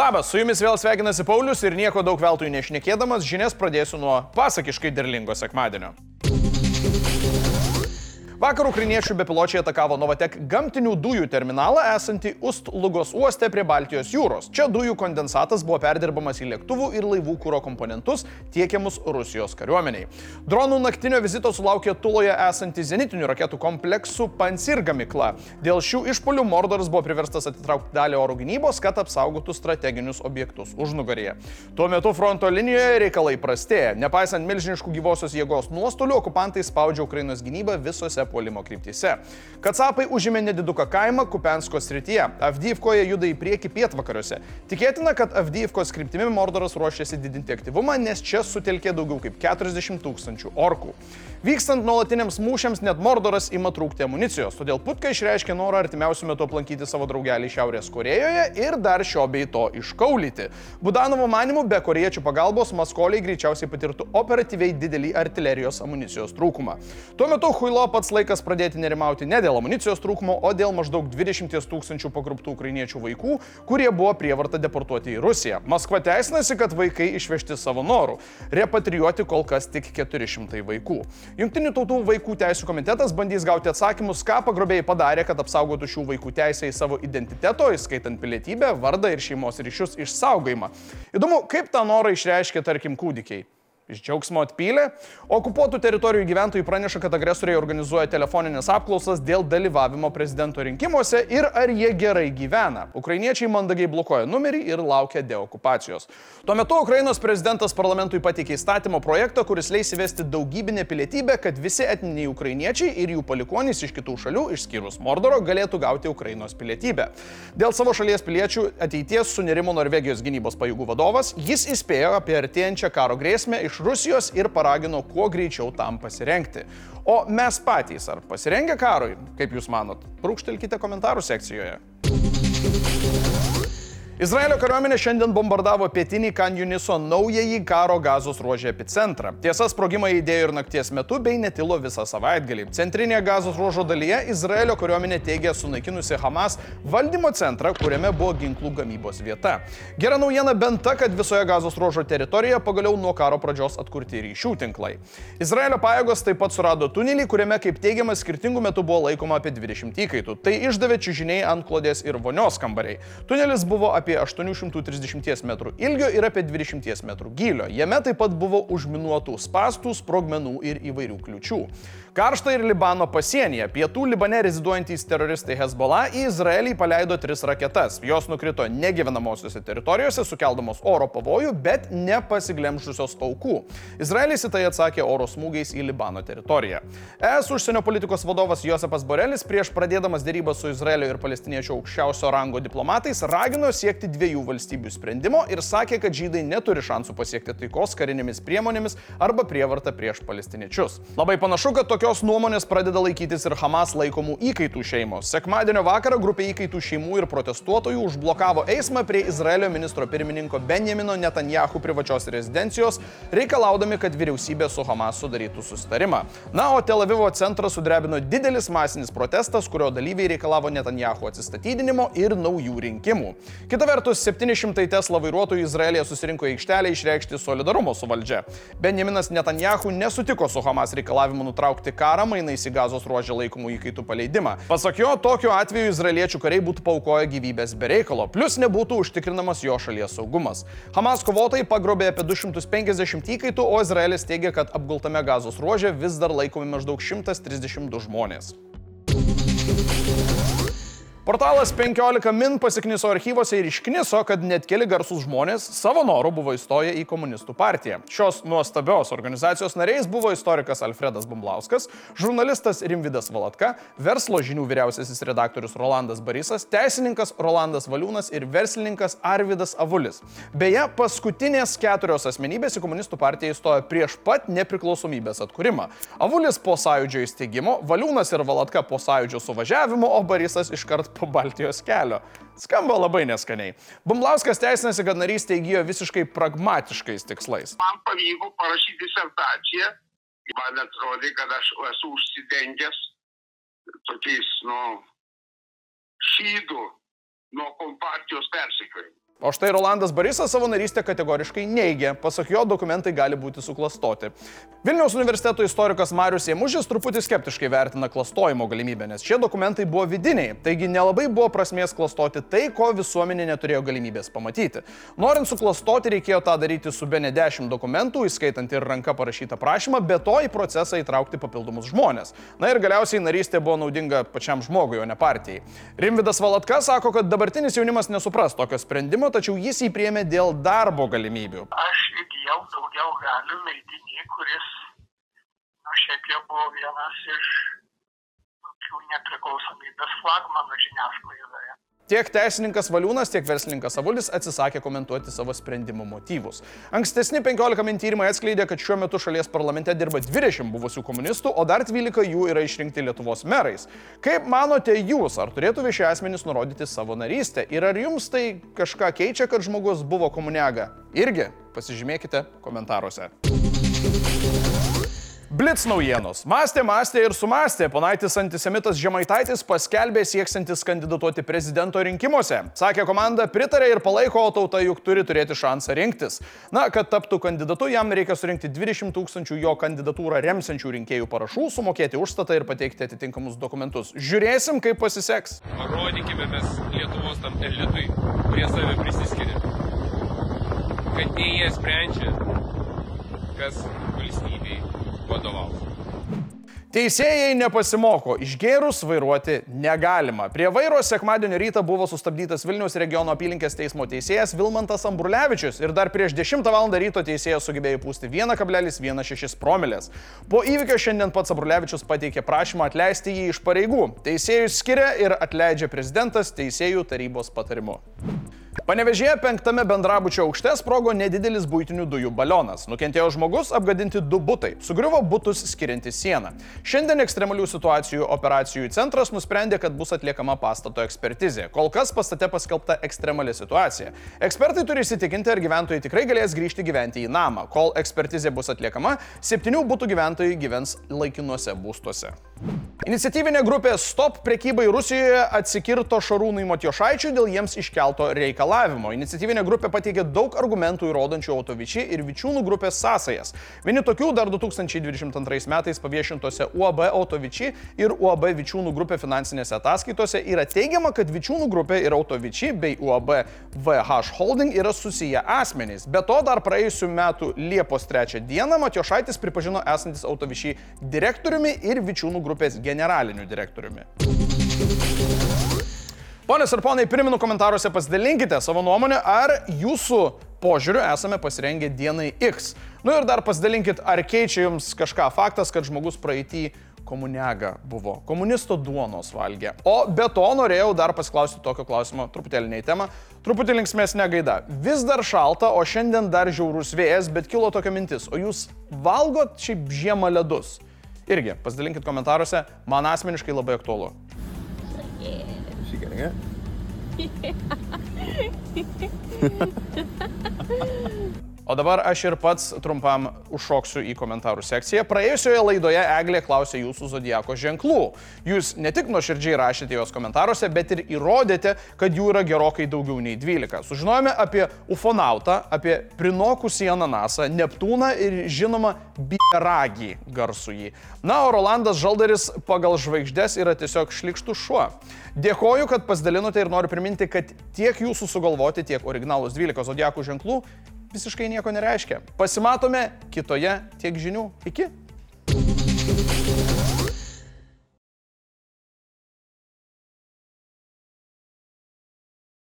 Labas, su jumis vėl sveikinasi Paulius ir nieko daug veltui nešnekėdamas, žinias pradėsiu nuo pasakiškai derlingo sekmadienio. Vakar ukrainiečių bepiločiai atakavo Novatek gamtinių dujų terminalą esantį Ust-Lugos uoste prie Baltijos jūros. Čia dujų kondensatas buvo perdirbamas į lėktuvų ir laivų kūro komponentus tiekiamus Rusijos kariuomeniai. Dronų naktinio vizito sulaukė Tuloje esanti zenitinių raketų kompleksų Pansir gamykla. Dėl šių išpolių Mordoras buvo priverstas atitraukti dalį oro gynybos, kad apsaugotų strateginius objektus užnugarėje. Tuo metu fronto linijoje reikalai prastėja. Nepaisant milžiniškų gyvosios jėgos nuostolių, okupantai spaudžia Ukrainos gynybą visose puolimo kryptyse. Katsapai užėmė nediduką kaimą Kupensko srityje. Avdyvkoje juda į priekį pietvakariuose. Tikėtina, kad Avdyvkos kryptimi Mordoras ruošiasi didinti aktyvumą, nes čia sutelkė daugiau kaip 40 tūkstančių orkų. Vykstant nuolatiniams mūšiams net Mordoras ima trūkti amunicijos, todėl Putka išreiškė norą artimiausiu metu aplankyti savo draugelį Šiaurės Korejoje ir dar šio bei to iškaulyti. Budanovo manimu, be koriečių pagalbos Maskoliai greičiausiai patirtų operatyviai didelį artilerijos amunicijos trūkumą. Tuo metu Huilo pats laikas pradėti nerimauti ne dėl amunicijos trūkumo, o dėl maždaug 20 tūkstančių pagruptų ukrainiečių vaikų, kurie buvo prievarta deportuoti į Rusiją. Maskva teisinasi, kad vaikai išvežti savo norų. Repatrijuoti kol kas tik 400 vaikų. Junktinių tautų vaikų teisų komitetas bandys gauti atsakymus, ką pagrobėjai padarė, kad apsaugotų šių vaikų teisę į savo identiteto, įskaitant pilietybę, vardą ir šeimos ryšius išsaugojimą. Įdomu, kaip tą norą išreiškia, tarkim, kūdikiai. Iš džiaugsmo atpylė. Okupuotų teritorijų gyventojai praneša, kad agresoriai organizuoja telefoninės apklausas dėl dalyvavimo prezidento rinkimuose ir ar jie gerai gyvena. Ukrainiečiai mandagiai blokuoja numerį ir laukia deokupacijos. Tuo metu Ukrainos prezidentas parlamentui pateikė įstatymo projektą, kuris leis įvesti daugybinę pilietybę, kad visi etniniai ukrainiečiai ir jų palikonys iš kitų šalių, išskyrus Mordoro, galėtų gauti Ukrainos pilietybę. Dėl savo šalies piliečių ateities sunerimo Norvegijos gynybos pajėgų vadovas, jis įspėjo apie artėjančią karo grėsmę iš Rusijos ir paragino kuo greičiau tam pasirengti. O mes patys ar pasirengę karui, kaip Jūs manot? Brūkštelkite komentarų sekcijoje. Izraelio kariuomenė šiandien bombardavo pietinį Kanjuniso naująjį karo gazos ruožę epicentrą. Tiesa, sprogimą įdėjo ir nakties metu bei netilo visą savaitgalį. Centrinėje gazos ruožo dalyje Izraelio kariuomenė teigia sunaikinusi Hamas valdymo centrą, kuriame buvo ginklų gamybos vieta. Gera naujiena bent ta, kad visoje gazos ruožo teritorijoje pagaliau nuo karo pradžios atkurti ryšių tinklai. Izraelio pajėgos taip pat surado tunelį, kuriame, kaip teigiama, skirtingų metų buvo laikoma apie 20 įkaitų. Tai išdavė čiūžiniai ant klodės ir vonios kambariai. Tunelis buvo apie apie 830 m ilgio ir apie 20 m gylio. Jame taip pat buvo užminuotų spastų, sprogmenų ir įvairių kliučių. Karšta ir Libano pasienyje. Pietų Libane reziduojantys teroristai Hezbollah į Izraelį paleido tris raketas. Jos nukrito negyvenamosiose teritorijose, sukeldamos oro pavojų, bet nepasiglemžusios aukų. Izraelis į tai atsakė oro smūgiais į Libano teritoriją. ES užsienio politikos vadovas Josepas Borelis prieš pradėdamas dėrybą su Izraelio ir palestiniečių aukščiausio rango diplomatais ragino siekti dviejų valstybių sprendimo ir sakė, kad žydai neturi šansų pasiekti taikos karinėmis priemonėmis arba prievartą prieš palestiniečius. Labai panašu, kad tokios nuomonės pradeda laikytis ir Hamas laikomų įkaitų šeimos. Sekmadienio vakarą grupė įkaitų šeimų ir protestuotojų užblokavo eismą prie Izraelio ministro pirmininko Benjamino Netanjahu privačios rezidencijos, reikalaudami, kad vyriausybė su Hamas sudarytų susitarimą. Na, o Tel Avivo centrą sudrebino didelis masinis protestas, kurio dalyviai reikalavo Netanjahu atsistatydinimo ir naujų rinkimų. Kita vertus, 700 Tesla vairuotojų Izraelėje susirinko aikštelę išreikšti solidarumo su valdžia. Benjaminas Netanjahu nesutiko su Hamas reikalavimu nutraukti nutraukti karą mainais į gazos ruožę laikomų įkaitų paleidimą. Pasak jo, tokiu atveju izraeliečių kariai būtų paukoję gyvybės be reikalo, plus nebūtų užtikrinamas jo šalies saugumas. Hamas kovotojai pagrobė apie 250 įkaitų, o Izraelis teigia, kad apgultame gazos ruožė vis dar laikomi maždaug 132 žmonės. Portalas 15 min pasikniso archyvose ir iškniso, kad net keli garsūs žmonės savo norų buvo įstoję į komunistų partiją. Šios nuostabios organizacijos nariais buvo istorikas Alfredas Bumblauskas, žurnalistas Rimvidas Valatka, verslo žinių vyriausiasis redaktorius Rolandas Barisas, teisininkas Rolandas Valiūnas ir verslininkas Arvidas Avulis. Beje, paskutinės keturios asmenybės į komunistų partiją įstojo prieš pat nepriklausomybės atkūrimą. Avulis po sąjūdžio įsteigimo, Valiūnas ir Valatka po sąjūdžio suvažiavimo, o Barisas iškart po Baltijos kelio. Skamba labai neskaniai. Bumblauskas teisinasi, kad narystė įgyjo visiškai pragmatiškais tikslais. Man pavyko parašyti disertaciją. Man atrodė, kad aš esu užsidengęs tokiais, nu, šydų nuo kompartijos persikėjimų. O štai Rolandas Barisas savo narystę kategoriškai neigia, pasak jo dokumentai gali būti suklastoti. Vilniaus universiteto istorikas Marius Jėmužis truputį skeptiškai vertina klastojimo galimybę, nes šie dokumentai buvo vidiniai, taigi nelabai buvo prasmės klastoti tai, ko visuomenė neturėjo galimybės pamatyti. Norint suklastoti, reikėjo tą daryti su be ne dešimt dokumentų, įskaitant ir ranka parašytą prašymą, be to į procesą įtraukti papildomus žmonės. Na ir galiausiai narystė buvo naudinga pačiam žmogui, o ne partijai. Rimvidas Valatka sako, kad dabartinis jaunimas nesupras tokio sprendimo, tačiau jis jį priemė dėl darbo galimybių. Aš įgyjau daugiau galių leidinį, kuris, nu, šiaip jau buvo vienas iš tokių nepriklausomybės flagmanų žiniasklaidoje. Tiek teisininkas Valiūnas, tiek verslininkas Avulis atsisakė komentuoti savo sprendimo motyvus. Ankstesni 15 min tyrimai atskleidė, kad šiuo metu šalies parlamente dirba 20 buvusių komunistų, o dar 12 jų yra išrinkti Lietuvos merais. Kaip manote jūs, ar turėtų vieši asmenys nurodyti savo narystę? Ir ar jums tai kažką keičia, kad žmogus buvo komuniaga? Irgi pasižymėkite komentaruose. Blitz naujienos. Mąstė, mąstė ir sumastė. Ponaitis antisemitas Žemaitaitis paskelbė sieksantis kandidatuoti prezidento rinkimuose. Sakė, komanda pritarė ir palaiko, o tauta juk turi turėti šansą rinktis. Na, kad taptų kandidatu, jam reikia surinkti 20 tūkstančių jo kandidatūrą remsiančių rinkėjų parašų, sumokėti užstatą ir pateikti atitinkamus dokumentus. Žiūrėsim, kaip pasiseks. Parodykime mes Lietuvos tam elitui, kurie save prisiskiria. Kad ne jie sprendžia, kas valstybei vadovaus. Teisėjai nepasimoko, išgėrus vairuoti negalima. Prie vairo sekmadienio rytą buvo sustabdytas Vilniaus regiono apylinkės teismo teisėjas Vilmantas Ambrulevičius ir dar prieš 10 val. ryto teisėjas sugebėjo pūsti 1,16 promilės. Po įvykio šiandien pats Ambrulevičius pateikė prašymą atleisti jį iš pareigų. Teisėjus skiria ir atleidžia prezidentas teisėjų tarybos patarimu. Panevežėje penktame bendrabučio aukšte sprogo nedidelis būtinių dujų balionas. Nukentėjo žmogus, apgadinti du būtai. Sugriuvo būtus skirianti sieną. Šiandien ekstremalių situacijų operacijų centras nusprendė, kad bus atliekama pastato ekspertizė. Kol kas pastate paskelbta ekstremali situacija. Ekspertai turi įsitikinti, ar gyventojai tikrai galės grįžti gyventi į namą. Kol ekspertizė bus atliekama, septynių būtų gyventojai gyvens laikinuose būstuose. Iniciatyvinė grupė Stop prekybai Rusijoje atsikirto Šarūnui Matjošaičiui dėl jiems iškelto reikalavimo. Iniciatyvinė grupė pateikė daug argumentų įrodančių Autovičiai ir Vičiūnų grupės sąsajas. Vieni tokių dar 2022 metais paviešintose UAB Autovičiai ir UAB Vičiūnų grupė finansinėse ataskaitose yra teigiama, kad Vičiūnų grupė ir Autovičiai bei UAB VH Holding yra susiję asmenys. Be to, dar praėjusiu metu Liepos 3 dieną Matjošaitis pripažino esantis Autovičiai direktoriumi ir Vičiūnų grupės generaliniu direktoriumi. Ponės ir ponai, priminu komentaruose pasidalinkite savo nuomonę, ar jūsų požiūriu esame pasirengę dienai X. Nu ir dar pasidalinkit, ar keičia jums kažką faktas, kad žmogus praeitį komuniaga buvo, komunisto duonos valgė. O be to norėjau dar pasiklausyti tokio klausimo, truputėlį ne į temą, truputį linksmėsnė gaida. Vis dar šalta, o šiandien dar žiaurus vėjas, bet kilo tokia mintis, o jūs valgot šiaip žiemą ledus? Irgi pasidalinkit komentaruose, man asmeniškai labai aktualu. Is she getting it? O dabar aš ir pats trumpam užšoksiu į komentarų sekciją. Praėjusioje laidoje Eglė klausė jūsų zodieko ženklų. Jūs ne tik nuoširdžiai rašėte jos komentaruose, bet ir įrodėte, kad jų yra gerokai daugiau nei 12. Sužinojome apie ufonautą, apie prinokusį ananasą, Neptūną ir žinoma Bieragį garsųjį. Na, o Rolandas Žaldaris pagal žvaigždės yra tiesiog šlikštų šuo. Dėkoju, kad pasidalinote ir noriu priminti, kad tiek jūsų sugalvoti, tiek originalus 12 zodiakų ženklų visiškai nieko nereiškia. Pasimatome kitoje tiek žinių. Iki.